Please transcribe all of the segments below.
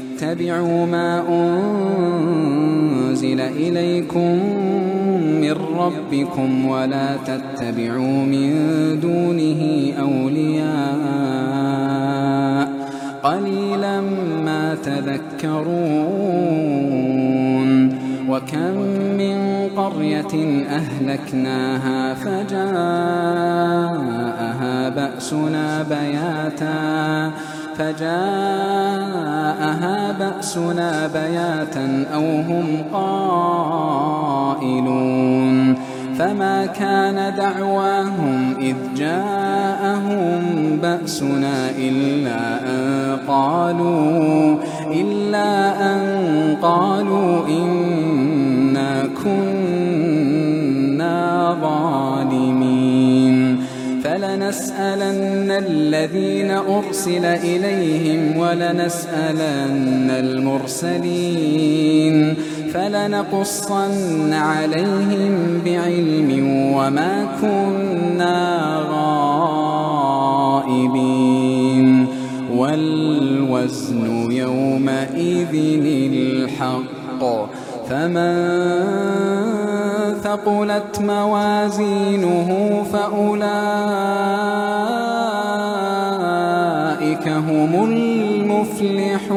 اتبعوا ما أنزل إليكم من ربكم ولا تتبعوا من دونه أولياء قليلا ما تذكرون وكم من قرية أهلكناها فجاءها بأسنا بياتا فجاءها بأسنا بياتا أو هم قائلون فما كان دعواهم إذ جاءهم بأسنا إلا أن قالوا إلا أن قالوا إنا كنا فلنسألن الذين أرسل إليهم ولنسألن المرسلين فلنقصن عليهم بعلم وما كنا غائبين والوزن يومئذ الحق فمن ثقلت موازينه فأولئك هم المفلحون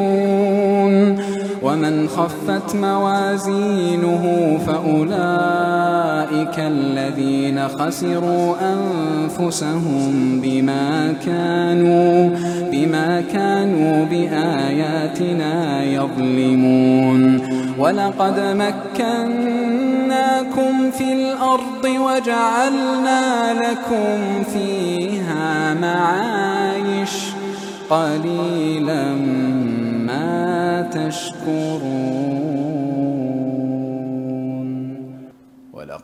ومن خفت موازينه فأولئك الذين خسروا أنفسهم بما كانوا بما كانوا بآياتنا يظلمون ولقد مكناكم في الأرض وجعلنا لكم فيها معايش قليلا ما تشكرون.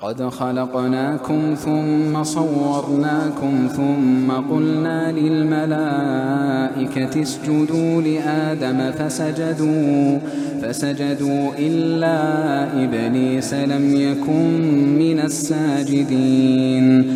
ولقد خلقناكم ثم صورناكم ثم قلنا للملائكة اسجدوا لآدم فسجدوا فسجدوا إلا إبليس لم يكن من الساجدين.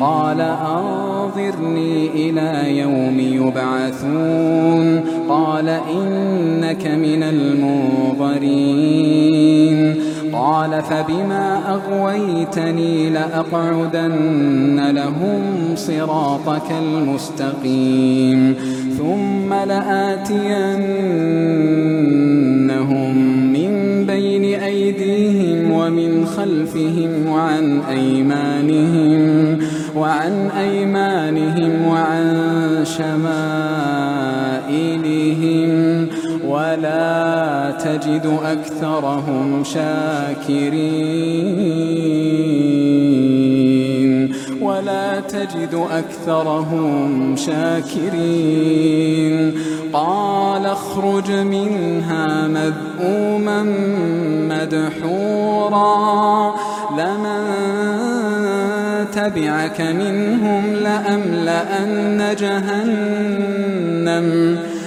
قال أنظرني إلى يوم يبعثون. قال إنك من المنظرين. قال فبما أغويتني لأقعدن لهم صراطك المستقيم. ثم لآتينهم من بين أيديهم ومن خلفهم وعن أيمانهم. وعن أيمانهم وعن شمائلهم ولا تجد أكثرهم شاكرين ولا تجد أكثرهم شاكرين قال اخرج منها مذءوما مدحورا لمن تبعك منهم لأملأن جهنم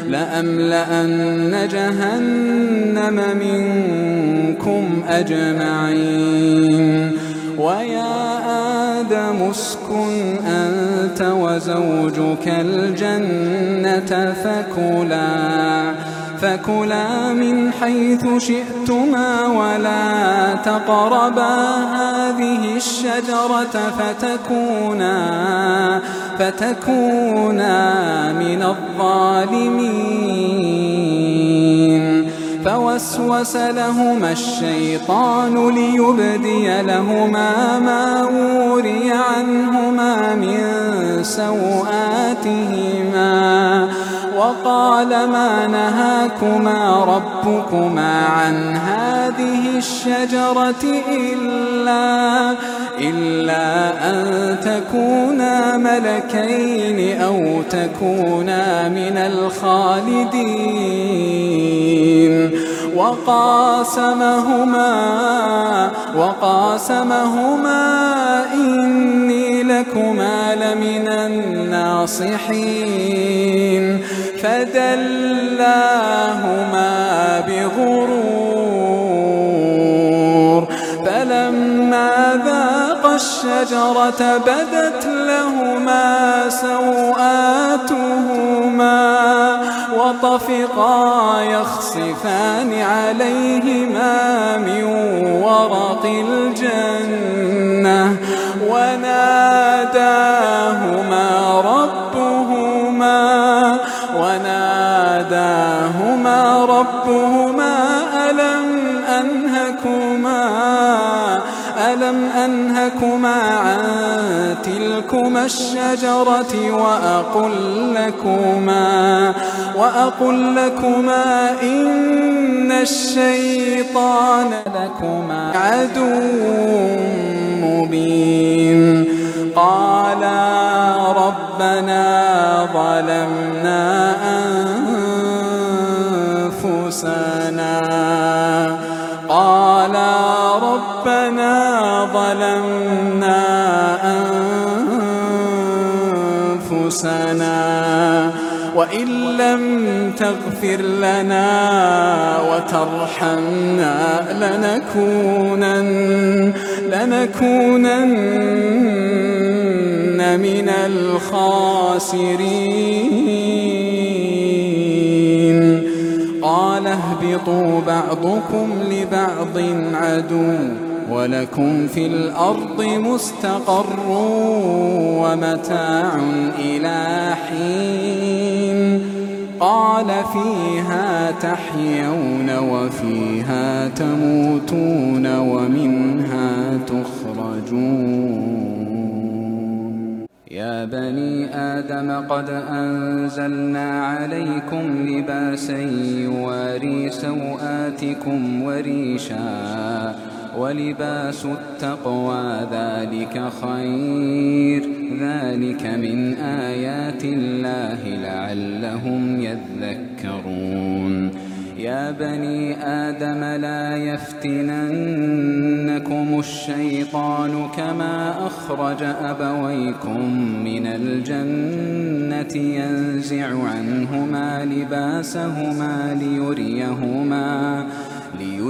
لأملأن جهنم منكم أجمعين. ويا آدم اسكن أنت وزوجك الجنة فكلا. فكلا من حيث شئتما ولا تقربا هذه الشجرة فتكونا فتكونا من الظالمين. فوسوس لهما الشيطان ليبدي لهما ما وري عنهما من سوآتهما وقال ما نهاكما ربكما عن هذه الشجرة إلا إلا أن تكونا ملكين أو تكونا من الخالدين. وقاسمهما وقاسمهما إني لكما لمن الناصحين. فدلاهما بغرور فلما ذاق الشجرة بدت لهما سوآتهما. وطفقا يخصفان عليهما من ورق الجنة وناداهما ربهما وناداهما ربهما ألم أنهكما ألم أنهكما عن تلكما الشجرة وأقل لكما وأقل لكما إن الشيطان لكما عدو مبين. قالا ربنا ظلمنا أنفسنا أنفسنا وإن لم تغفر لنا وترحمنا لنكونن لنكونن من الخاسرين. قال اهبطوا بعضكم لبعض عدو. ولكم في الأرض مستقر ومتاع إلى حين. قال فيها تحيون وفيها تموتون ومنها تخرجون. يا بني آدم قد أنزلنا عليكم لباسا يواري سوآتكم وريشا. ولباس التقوى ذلك خير. ذلك من آيات الله لعلهم يذكرون. يا بني آدم لا يفتننكم الشيطان كما أخرج أبويكم من الجنة ينزع عنهما لباسهما ليريهما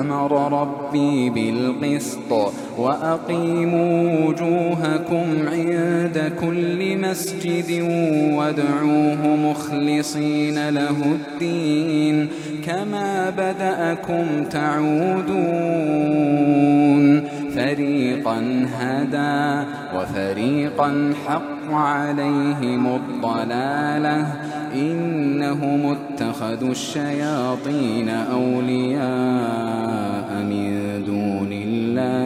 أمر ربي بالقسط وأقيموا وجوهكم عند كل مسجد وادعوه مخلصين له الدين كما بدأكم تعودون فريقا هدى وفريقا حق عليهم الضلالة إنهم اتخذوا الشياطين أولياء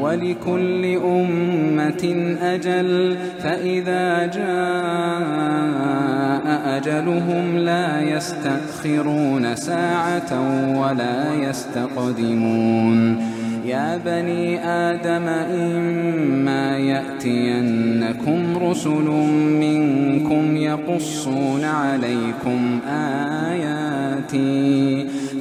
ولكل أمة أجل فإذا جاء أجلهم لا يستأخرون ساعة ولا يستقدمون. يا بني آدم إما يأتينكم رسل منكم يقصون عليكم آياتي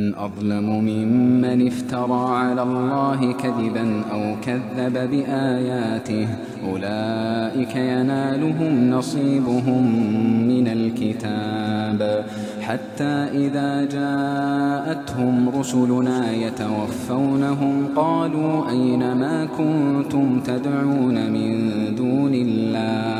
فمن أظلم ممن افترى على الله كذبا أو كذب بآياته. أولئك ينالهم نصيبهم من الكتاب. حتى إذا جاءتهم رسلنا يتوفونهم قالوا أين ما كنتم تدعون من دون الله؟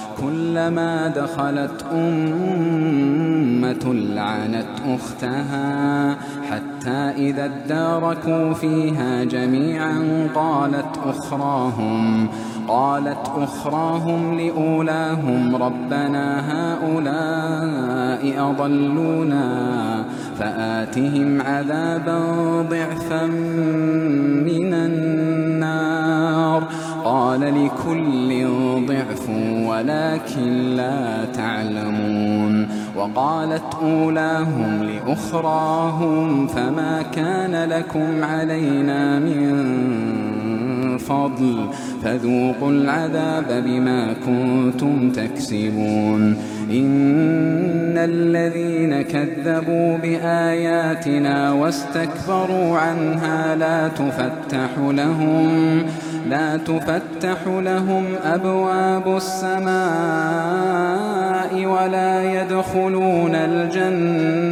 كلما دخلت أمة لعنت أختها حتى إذا اداركوا فيها جميعا قالت أخراهم قالت أخراهم لأولاهم ربنا هؤلاء أضلونا فآتهم عذابا ضعفا من النار. قال لكل ضعف ولكن لا تعلمون وقالت أولاهم لأخراهم فما كان لكم علينا من فضل فذوقوا العذاب بما كنتم تكسبون. إن الذين كذبوا بآياتنا واستكبروا عنها لا تفتح لهم لا تفتح لهم أبواب السماء ولا يدخلون الجنة.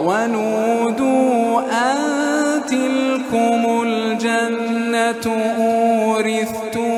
ونودوا أن تلكم الجنة أورثتموها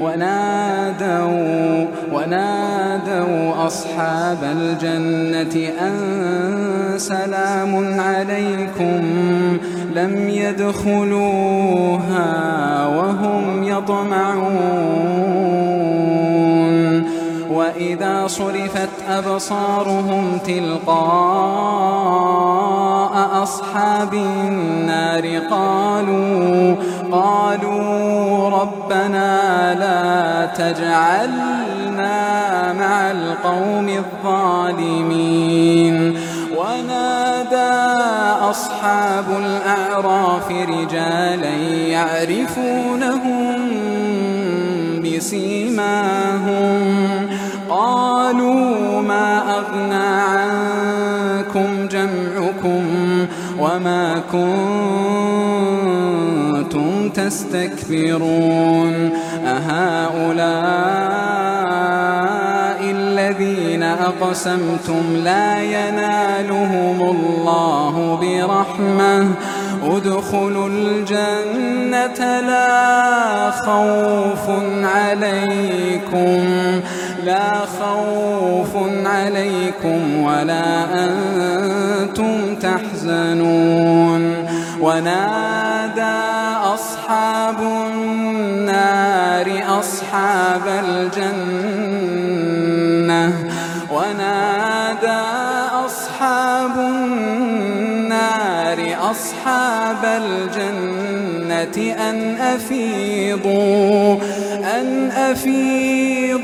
ونادوا ونادوا أصحاب الجنة أن سلام عليكم لم يدخلوها وهم يطمعون. وإذا صرفت أبصارهم تلقاء أصحاب النار قالوا قالوا ربنا لا تجعلنا مع القوم الظالمين. ونادى أصحاب الأعراف رجالا يعرفونهم بسيماهم. قالوا ما أغنى جمعكم وما كنتم تستكبرون أهؤلاء الذين أقسمتم لا ينالهم الله برحمة. ادخلوا الجنة لا خوف عليكم. لا خوف عليكم ولا أنتم تحزنون. ونادى أصحاب النار أصحاب الجنة. ونادى أصحاب النار أصحاب الجنة أن أفيضوا أن أفيضوا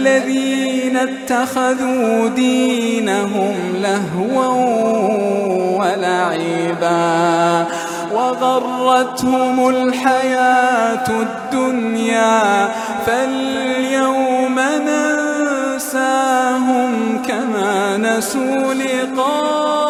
الذين اتخذوا دينهم لهوا ولعبا وغرتهم الحياة الدنيا فاليوم ننساهم كما نسوا لقاء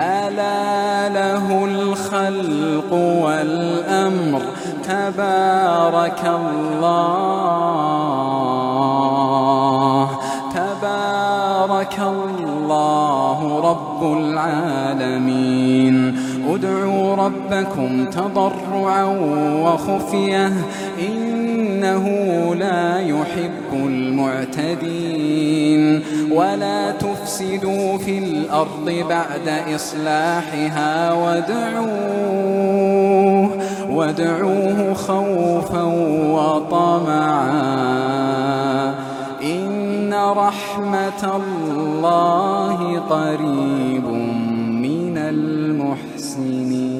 ألا له الخلق والأمر. تبارك الله. تبارك الله رب العالمين. ادعوا ربكم تضرعا وخفية. إنه لا يحب المعتدين. ولا تفسدوا في الأرض بعد إصلاحها وادعوه وادعوه خوفا وطمعا. إن رحمة الله قريب من المحسنين.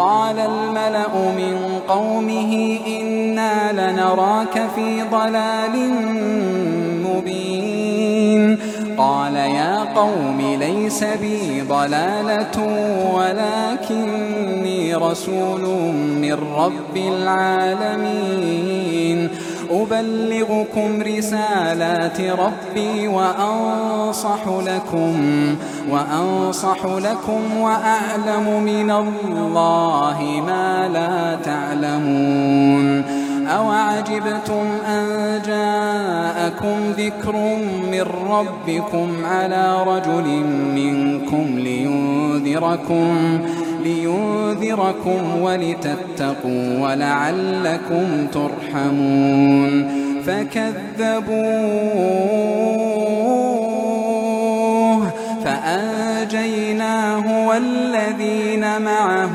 قال الملأ من قومه إنا لنراك في ضلال مبين. قال يا قوم ليس بي ضلالة ولكني رسول من رب العالمين. أبلغكم رسالات ربي وأنصح لكم وأنصح لكم وأعلم من الله ما لا تعلمون. أوعجبتم أن جاءكم ذكر من ربكم على رجل منكم لينذركم؟ لينذركم ولتتقوا ولعلكم ترحمون فكذبوه فأنجيناه والذين معه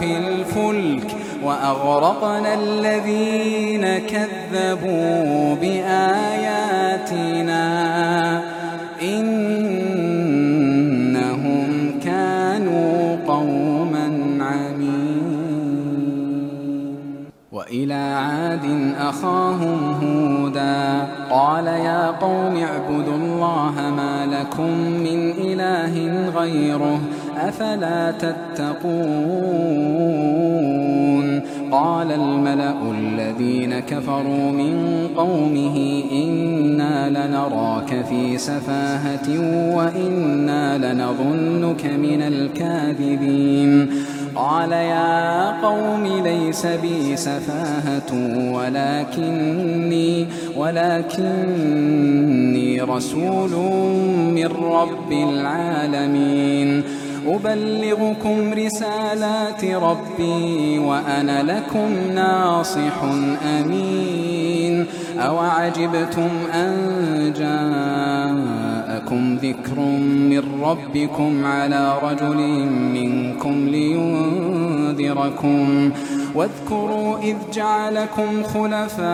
في الفلك وأغرقنا الذين كذبوا بآياتنا وإلى عاد أخاهم هودا. قال يا قوم اعبدوا الله ما لكم من إله غيره أفلا تتقون؟ قال الملأ الذين كفروا من قومه إنا لنراك في سفاهة وإنا لنظنك من الكاذبين. قال يا قوم ليس بي سفاهة ولكني ولكني رسول من رب العالمين أبلغكم رسالات ربي وأنا لكم ناصح أمين أوعجبتم أن جاءكم ذكر من ربكم على رجل منكم لينذركم واذكروا إذ جعلكم خلفاء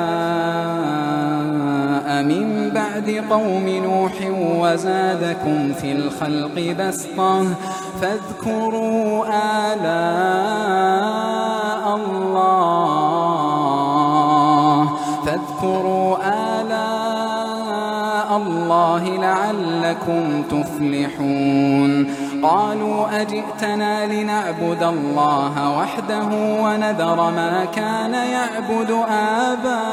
من بعد قوم نوح وزادكم في الخلق بسطة فاذكروا آلاء لعلكم تفلحون. قالوا أجئتنا لنعبد الله وحده ونذر ما كان يعبد آباؤنا.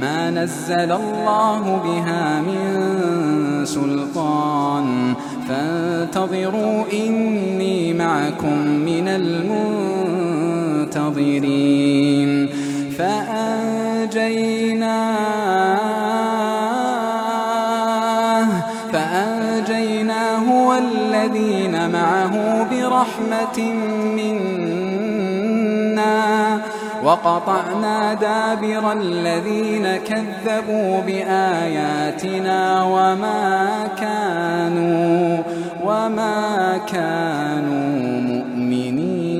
ما نزل الله بها من سلطان. فانتظروا إني معكم من المنتظرين. فأنجيناه فأنجيناه والذين معه برحمة منا. وقطعنا دابر الذين كذبوا بآياتنا وما كانوا وما كانوا مؤمنين.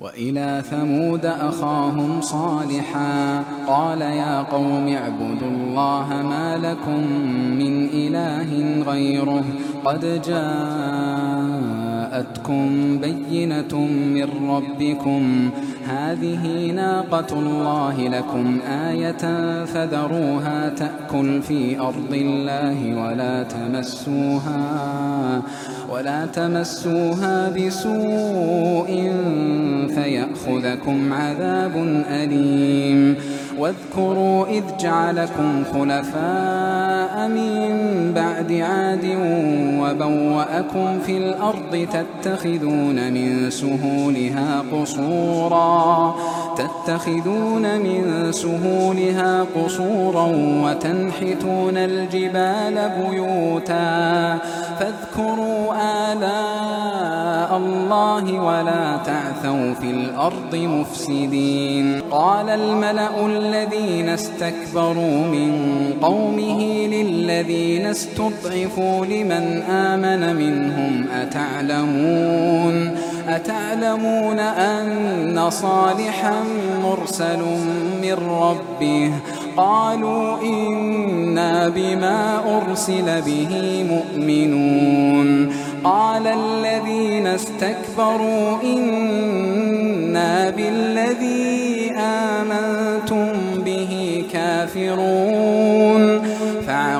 وإلى ثمود أخاهم صالحا قال يا قوم اعبدوا الله ما لكم من إله غيره قد جاءتكم بينة من ربكم. هذه ناقة الله لكم. آية فذروها تأكل في أرض الله ولا تمسوها ولا تمسوها بسوء فيأخذكم عذاب أليم. واذكروا إذ جعلكم خلفاء من بعد عاد وبوأكم في الأرض تتخذون من سهولها قصورا تتخذون من سهولها قصورا وتنحتون الجبال بيوتا. فاذكروا آلاء الله ولا تعثوا في الأرض مفسدين. قال الملأ الذين استكبروا من قومه للذين استضعفوا لمن آمن منهم أتعلمون أتعلمون أن صالحا مرسل من ربه قالوا إنا بما أرسل به مؤمنون قال الذين استكبروا إنا بالذي آمنتم به كافرون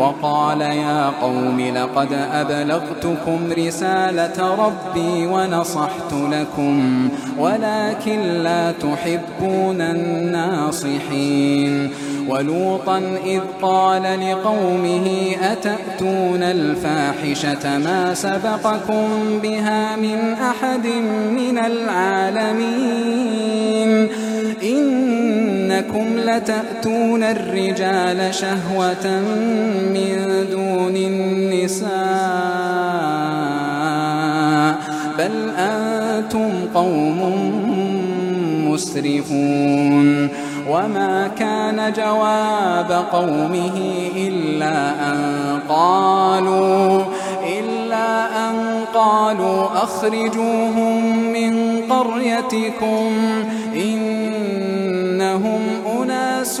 وقال يا قوم لقد أبلغتكم رسالة ربي ونصحت لكم ولكن لا تحبون الناصحين. ولوطا إذ قال لقومه أتأتون الفاحشة ما سبقكم بها من أحد من العالمين؟ إنكم لتأتون الرجال شهوة من دون النساء بل أنتم قوم مسرفون. وما كان جواب قومه إلا أن قالوا إلا أن قالوا أخرجوهم من قريتكم إنهم أناس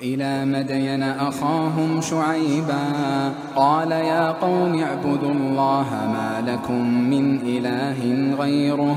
وإلى مدين أخاهم شعيبا قال يا قوم اعبدوا الله ما لكم من إله غيره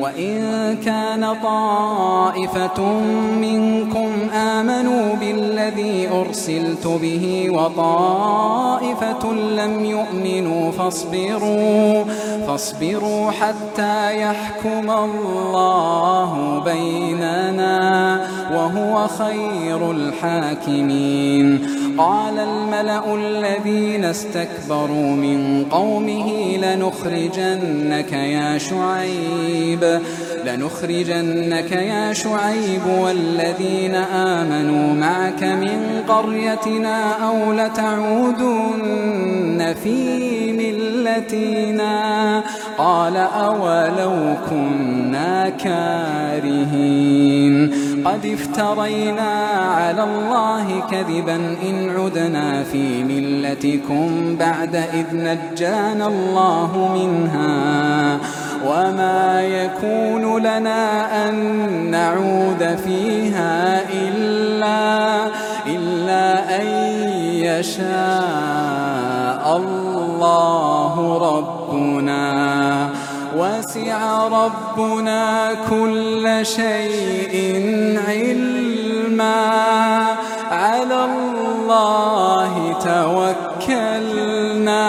وإن كان طائفة منكم آمنوا بالذي أرسلت به وطائفة لم يؤمنوا فاصبروا فاصبروا حتى يحكم الله بيننا وهو خير الحاكمين. قال الملأ الذين استكبروا من قومه لنخرجنك يا شعيب. لنخرجنك يا شعيب والذين آمنوا معك من قريتنا أو لتعودن في ملتنا قال أولو كنا كارهين قد افترينا على الله كذبا إن عدنا في ملتكم بعد إذ نجانا الله منها وما يكون لنا أن نعود فيها إلا إلا أن يشاء الله ربنا. وسع ربنا كل شيء علما. على الله توكلنا.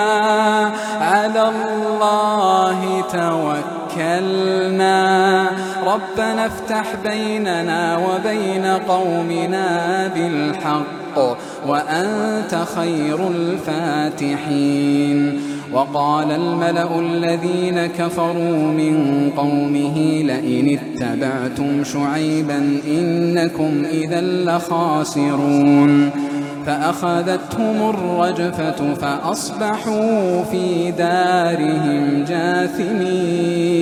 على الله توكلنا. ربنا افتح بيننا وبين قومنا بالحق وأنت خير الفاتحين. وقال الملأ الذين كفروا من قومه لئن اتبعتم شعيبا إنكم إذا لخاسرون. فأخذتهم الرجفة فأصبحوا في دارهم جاثمين.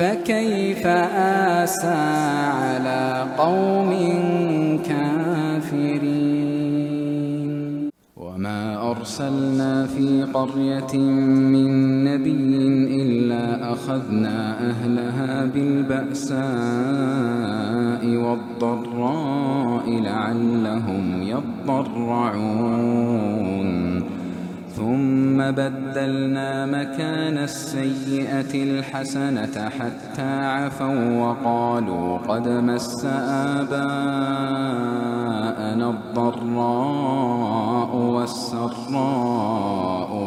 فكيف آسى على قوم كافرين؟ وما أرسلنا في قرية من نبي إلا أخذنا أهلها بالبأساء والضراء لعلهم يضرعون. ثم بدلنا مكان السيئة الحسنة حتى عفوا وقالوا قد مس آباءنا الضراء والسراء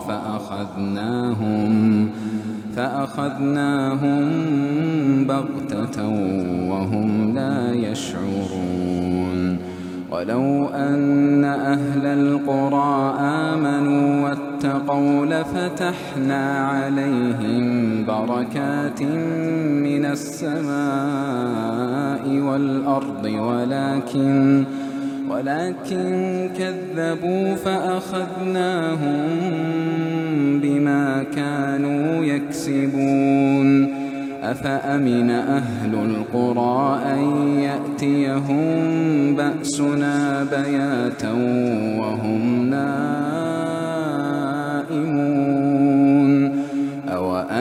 فأخذناهم فأخذناهم بغتة وهم لا يشعرون ولو أن أهل القرى واتقوا لفتحنا عليهم بركات من السماء والأرض ولكن ولكن كذبوا فأخذناهم بما كانوا يكسبون. أفأمن أهل القرى أن يأتيهم بأسنا بياتا وهم نائمون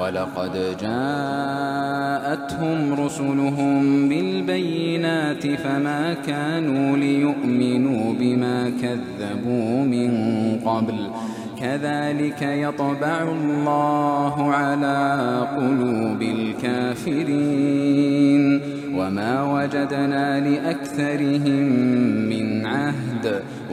ولقد جاءتهم رسلهم بالبينات فما كانوا ليؤمنوا بما كذبوا من قبل. كذلك يطبع الله على قلوب الكافرين. وما وجدنا لأكثرهم من عهد.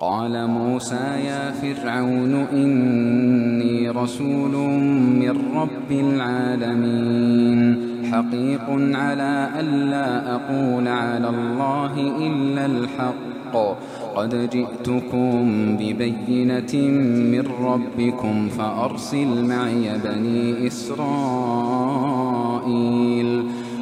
وقال موسى يا فرعون إني رسول من رب العالمين. حقيق على ألا أقول على الله إلا الحق. قد جئتكم ببينة من ربكم فأرسل معي بني إسرائيل.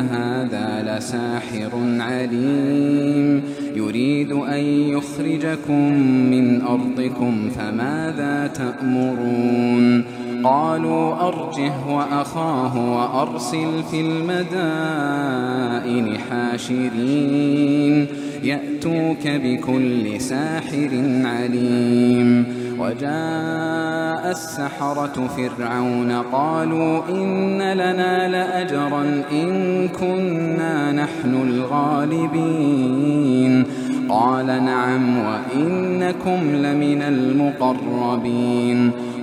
هذا لساحر عليم. يريد أن يخرجكم من أرضكم فماذا تأمرون؟ قالوا أرجه وأخاه وأرسل في المدائن حاشرين يأتوك بكل ساحر عليم وجاء السحرة فرعون قالوا إن لنا لأجرا إن كنا نحن الغالبين قال نعم وإنكم لمن المقربين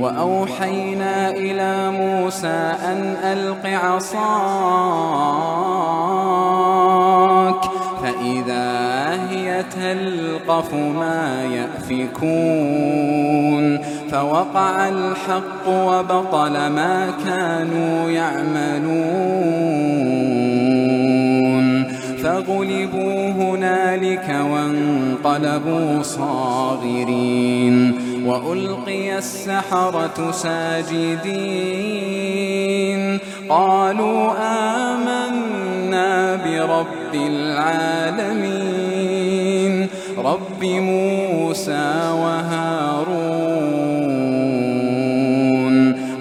وأوحينا إلى موسى أن ألق عصاك فإذا هي تلقف ما يأفكون. فوقع الحق وبطل ما كانوا يعملون. فغلبوا هنالك وانقلبوا صاغرين. وألقي السحرة ساجدين. قالوا آمنا برب العالمين. رب موسى وهارون.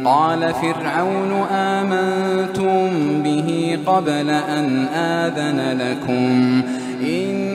قال فرعون آمنتم به قبل أن آذن لكم. إن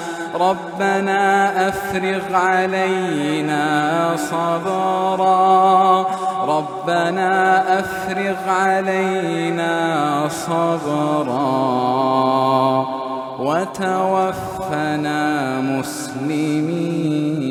ربنا أفرغ علينا صبرا. ربنا أفرغ علينا صبرا. وتوفنا مسلمين.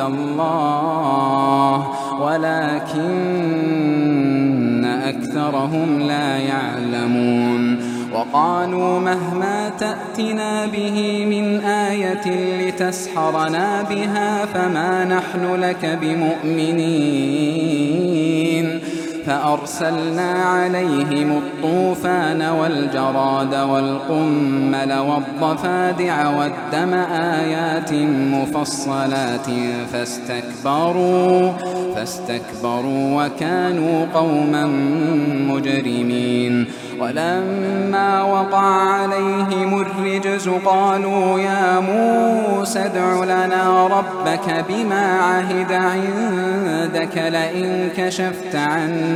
الله ولكن أكثرهم لا يعلمون. وقالوا مهما تأتنا به من آية لتسحرنا بها فما نحن لك بمؤمنين. فأرسلنا عليهم الطوفان والجراد والقمل والضفادع والدم آيات مفصلات فاستكبروا فاستكبروا وكانوا قوما مجرمين. ولما وقع عليهم الرجز قالوا يا موسى ادع لنا ربك بما عهد عندك لئن كشفت عنا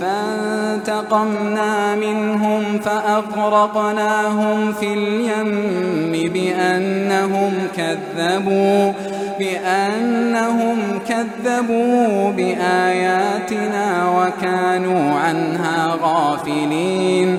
فانتقمنا منهم فأغرقناهم في اليم بأنهم كذبوا بأنهم كذبوا بآياتنا وكانوا عنها غافلين.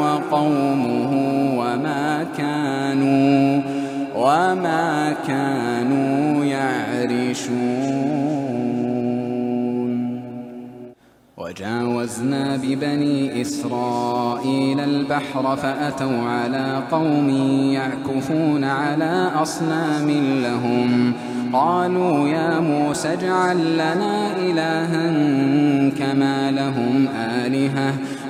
وقومه وما كانوا وما كانوا يعرشون. وجاوزنا ببني إسرائيل البحر فأتوا على قوم يعكفون على أصنام لهم. قالوا يا موسى اجعل لنا إلها كما لهم آلهة.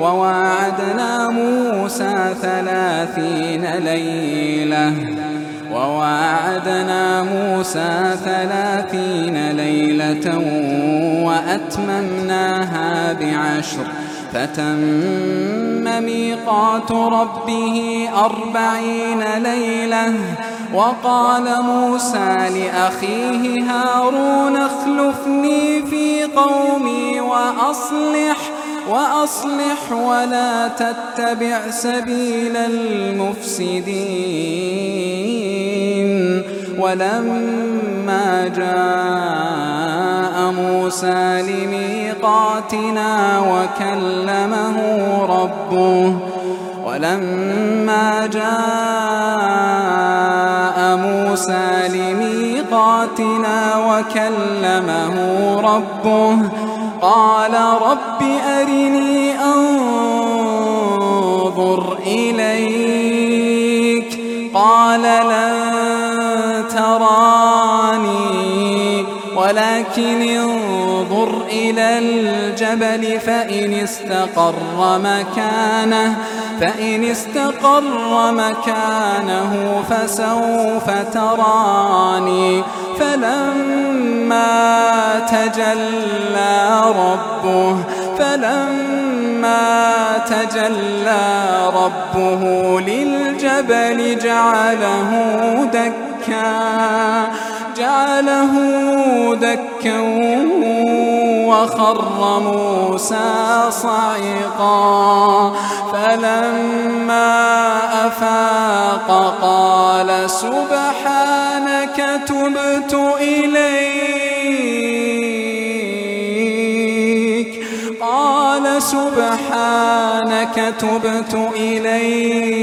وواعدنا موسى ثلاثين ليلة. وواعدنا موسى ثلاثين ليلة وأتممناها بعشر. فتم ميقات ربه أربعين ليلة. وقال موسى لأخيه هارون اخلفني في قومي وأصلح وأصلح ولا تتبع سبيل المفسدين. ولما جاء موسى لميقاتنا وكلمه ربه ولما جاء موسى لميقاتنا وكلمه ربه قال رب أرني أنظر إليك قال لن تراني ولكن انظر إلى الجبل فإن استقر مكانه فإن استقر مكانه فسوف تراني. فلما تجلى ربه فلما تجلى ربه للجبل جعله دكا. جعله دكا وخر موسى صعقا فلما أفاق قال سبحانك تبت إليك. قال سبحانك تبت إليك.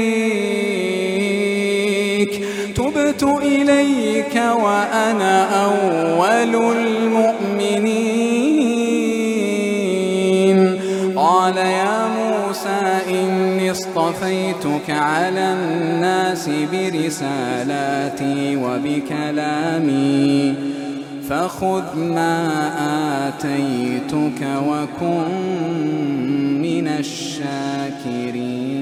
إليك وأنا أول المؤمنين. قال يا موسى إني اصطفيتك على الناس برسالاتي وبكلامي. فخذ ما آتيتك وكن من الشاكرين.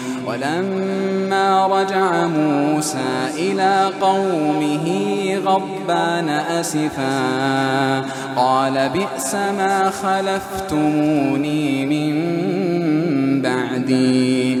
ولما رجع موسى إلى قومه غضبان أسفا قال بئس ما خلفتموني من بعدي.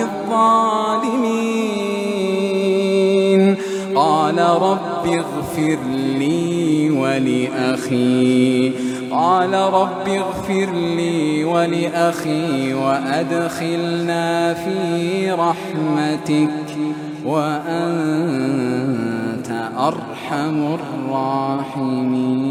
الظالمين قال رب اغفر لي ولأخي. قال رب اغفر لي ولأخي وأدخلنا في رحمتك وأنت أرحم الراحمين.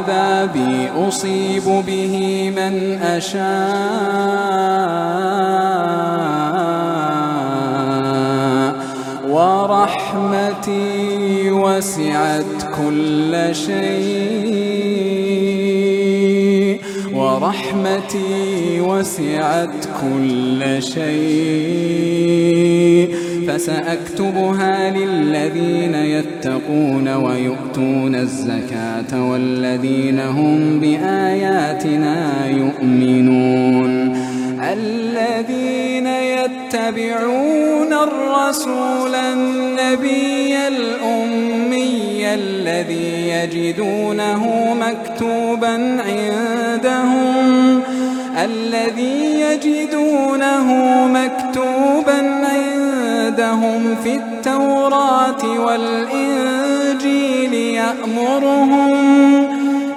عذابي أصيب به من أشاء. ورحمتي وسعت كل شيء. ورحمتي رحمتي وسعت كل شيء. فسأكتبها للذين يتقون ويؤتون الزكاة والذين هم بآياتنا يؤمنون. الذين يتبعون الرسول النبي الأمي الذي يجدونه مكتوبا عندهم. الذي يجدونه مكتوبا عندهم في التوراة والإنجيل يأمرهم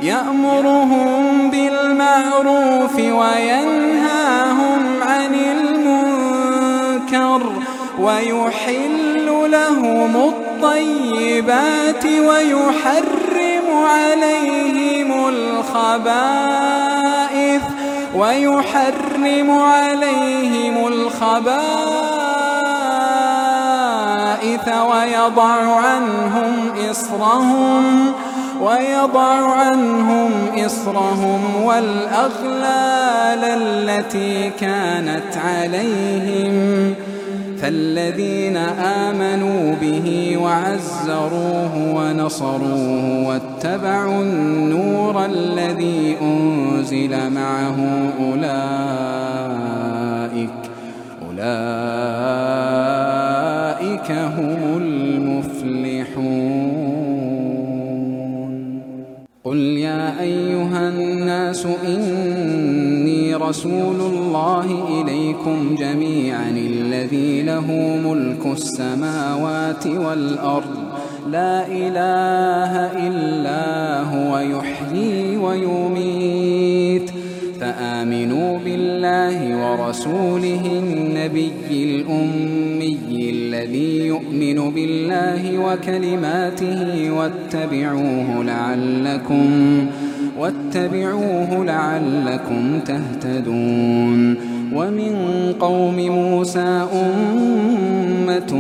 يأمرهم بالمعروف وينهاهم عن المنكر ويحل لهم الطيبات ويحرم عليهم الخبائث ويحرم عليهم الخبائث ويضع عنهم إصرهم ويضع عنهم إصرهم والأغلال التي كانت عليهم. فالذين آمنوا به وعزروه ونصروه واتبعوا النور الذي أنزل معه أولئك أولئك هم المفلحون. قل يا أيها الناس إني رسول الله إليكم جميعا الذي له ملك السماوات والأرض. لا إله إلا هو يحيي ويميت. فآمنوا بالله ورسوله النبي الأمي الذي يؤمن بالله وكلماته واتبعوه لعلكم واتبعوه لعلكم تهتدون ومن قوم موسى أمة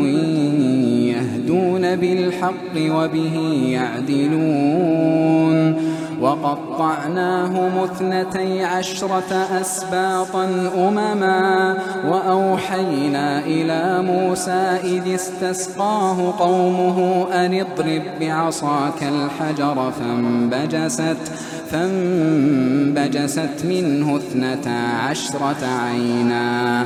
يهدون بالحق وبه يعدلون. وقطعناهم اثنتي عشرة أسباطا أمما وأوحينا إلى موسى إذ استسقاه قومه أن اضرب بعصاك الحجر فانبجست فانبجست منه اثنتا عشرة عينا.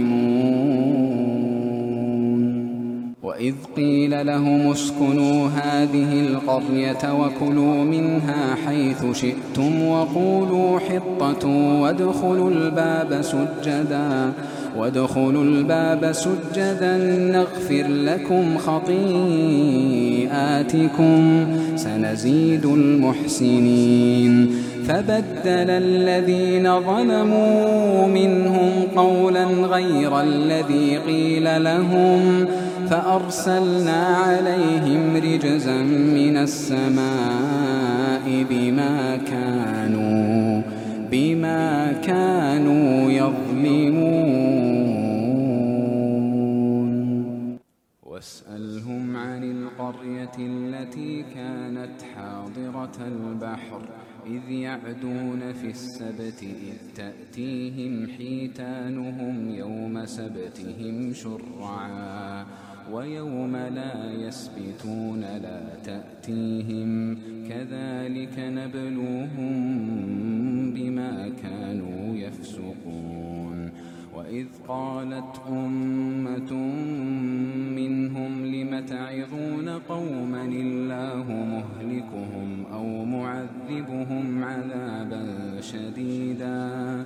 وإذ قيل لهم اسكنوا هذه القرية وكلوا منها حيث شئتم وقولوا حطة وادخلوا الباب سجدا وادخلوا الباب سجدا نغفر لكم خطيئاتكم سنزيد المحسنين فبدل الذين ظلموا منهم قولا غير الذي قيل لهم فأرسلنا عليهم رجزا من السماء بما كانوا بما كانوا يظلمون. واسألهم عن القرية التي كانت حاضرة البحر إذ يعدون في السبت إذ تأتيهم حيتانهم يوم سبتهم شرعا. ويوم لا يسبتون لا تأتيهم كذلك نبلوهم بما كانوا يفسقون وإذ قالت أمة منهم لم تعظون قوما الله مهلكهم أو معذبهم عذابا شديدا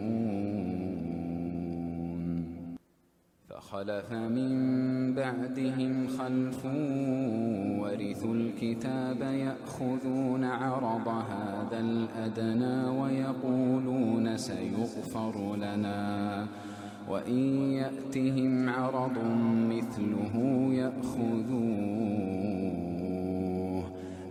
فخلف من بعدهم خلف ورثوا الكتاب يأخذون عرض هذا الأدنى ويقولون سيغفر لنا. وإن يأتهم عرض مثله يأخذوه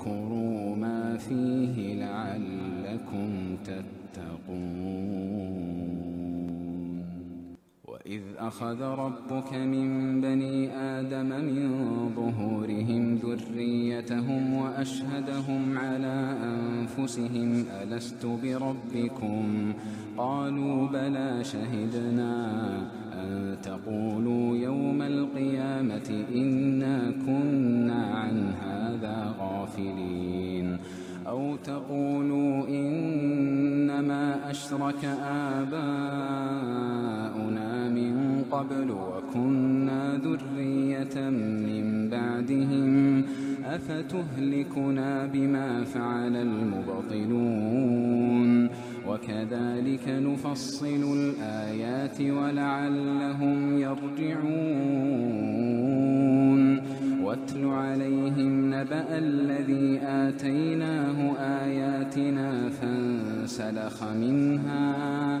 واذكروا ما فيه لعلكم تتقون. وإذ أخذ ربك من بني آدم من ظهورهم ذريتهم وأشهدهم على أنفسهم ألست بربكم؟ قالوا بلى شهدنا أن تقولوا يوم القيامة إنا كنا عن هذا غافلين. أو تقولوا إنما أشرك آباؤنا قبل وكنا ذرية من بعدهم أفتهلكنا بما فعل المبطلون وكذلك نفصل الآيات ولعلهم يرجعون واتل عليهم نبأ الذي آتيناه آياتنا فانسلخ منها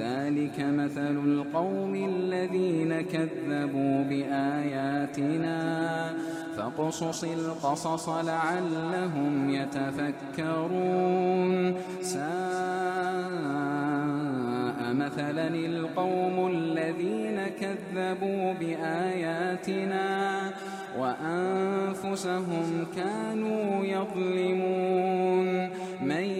ذلك مثل القوم الذين كذبوا بآياتنا. فاقصص القصص لعلهم يتفكرون. ساء مثلا القوم الذين كذبوا بآياتنا وأنفسهم كانوا يظلمون. من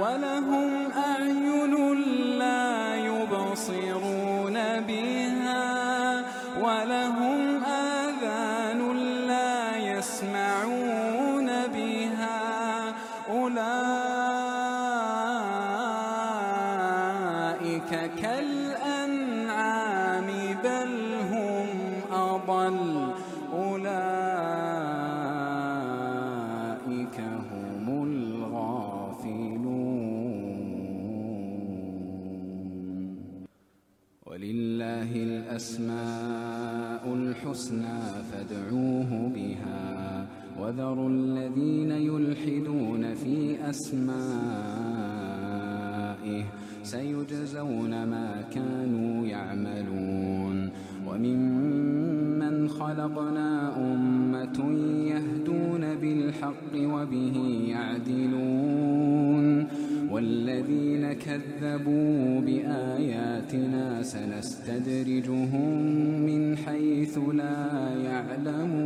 ولهم وذروا الذين يلحدون في أسمائه سيجزون ما كانوا يعملون وممن خلقنا أمة يهدون بالحق وبه يعدلون والذين كذبوا بآياتنا سنستدرجهم من حيث لا يعلمون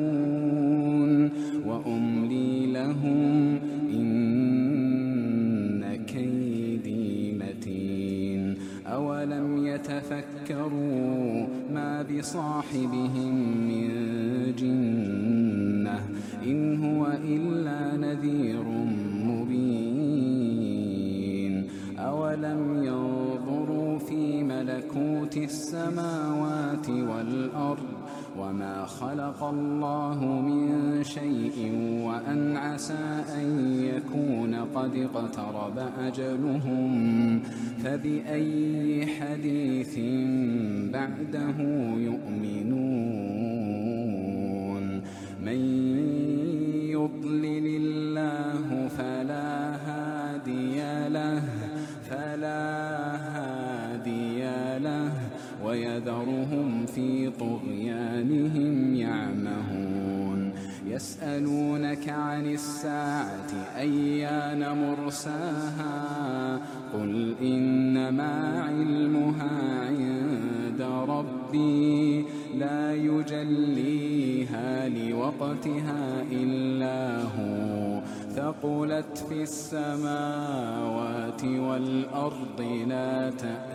بصاحبهم من جنة إن هو إلا نذير مبين. أولم ينظروا في ملكوت السماوات والأرض وما خلق الله من شيء وأن عسى قد اقترب أجلهم فبأي حديث بعده يؤمنون؟ من يضلل الله فلا هادي له فلا هادي له ويذرهم في طغيانهم يسألونك عن الساعة أيان مرساها قل إنما علمها عند ربي لا يجليها لوقتها إلا هو ثقلت في السماوات والأرض لا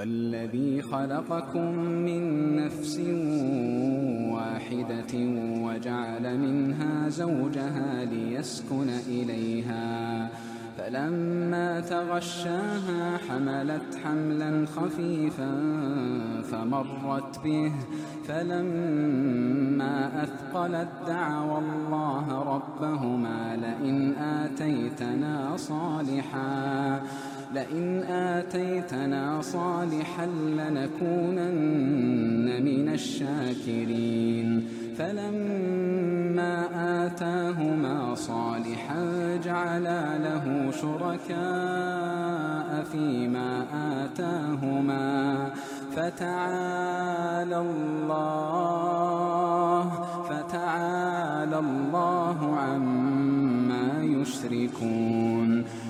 هو الذي خلقكم من نفس واحدة وجعل منها زوجها ليسكن إليها فلما تغشاها حملت حملا خفيفا فمرت به فلما أثقلت دعوا الله ربهما لئن آتيتنا صالحا لئن آتيتنا صالحا لنكونن من الشاكرين. فلما آتاهما صالحا جعلا له شركاء فيما آتاهما. فتعالى الله فتعالى الله عما يشركون.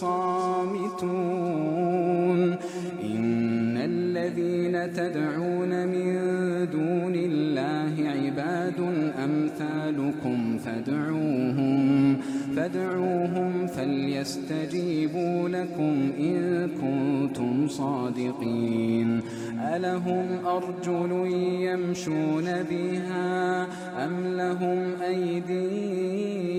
صامتون. إن الذين تدعون من دون الله عباد أمثالكم فادعوهم فادعوهم فليستجيبوا لكم إن كنتم صادقين. ألهم أرجل يمشون بها أم لهم أيدي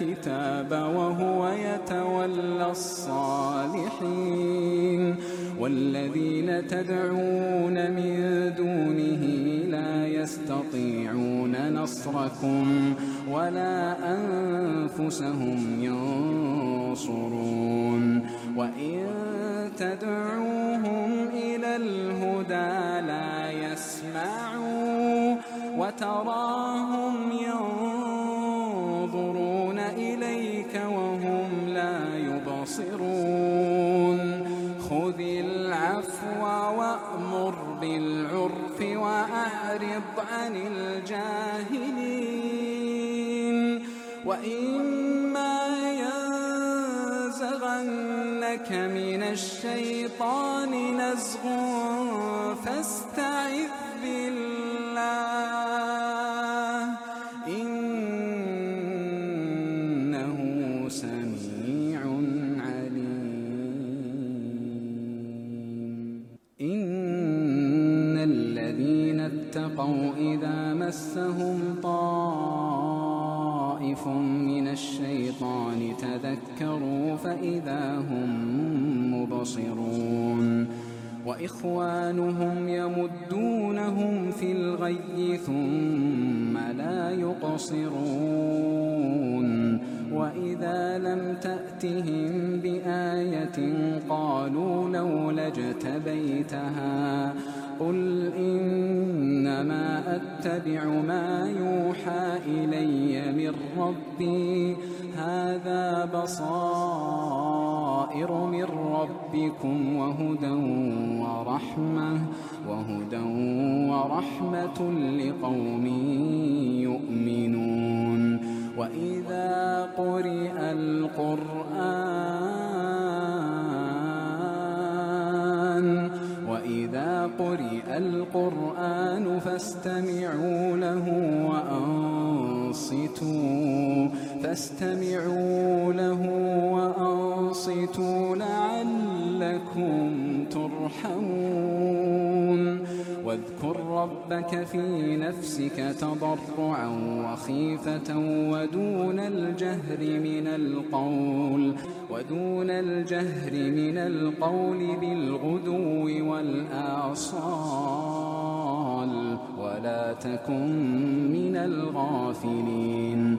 الكتاب وهو يتولى الصالحين والذين تدعون من دونه لا يستطيعون نصركم ولا أنفسهم ينصرون وإن تدعوهم إلى الهدى لا يسمعوا وتراهم وأعرض عن الجاهلين. وإما ينزغنك من الشيطان نزغ فاستعذ بالله فإذا هم مبصرون وإخوانهم يمدونهم في الغي ثم لا يقصرون وإذا لم تأتهم بآية قالوا لولا اجتبيتها قل إنما أتبع ما يوحى إلي من ربي. هذا بصائر من ربكم وهدى ورحمة وهدى ورحمة لقوم يؤمنون. وإذا قرئ القرآن قرئ القرآن فاستمعوا له وأنصتوا فاستمعوا له وأنصتوا لعلكم ترحمون. واذكر ربك في نفسك تضرعا وخيفة ودون الجهر من القول ودون الجهر من القول بالغدو والآصال ولا تكن من الغافلين.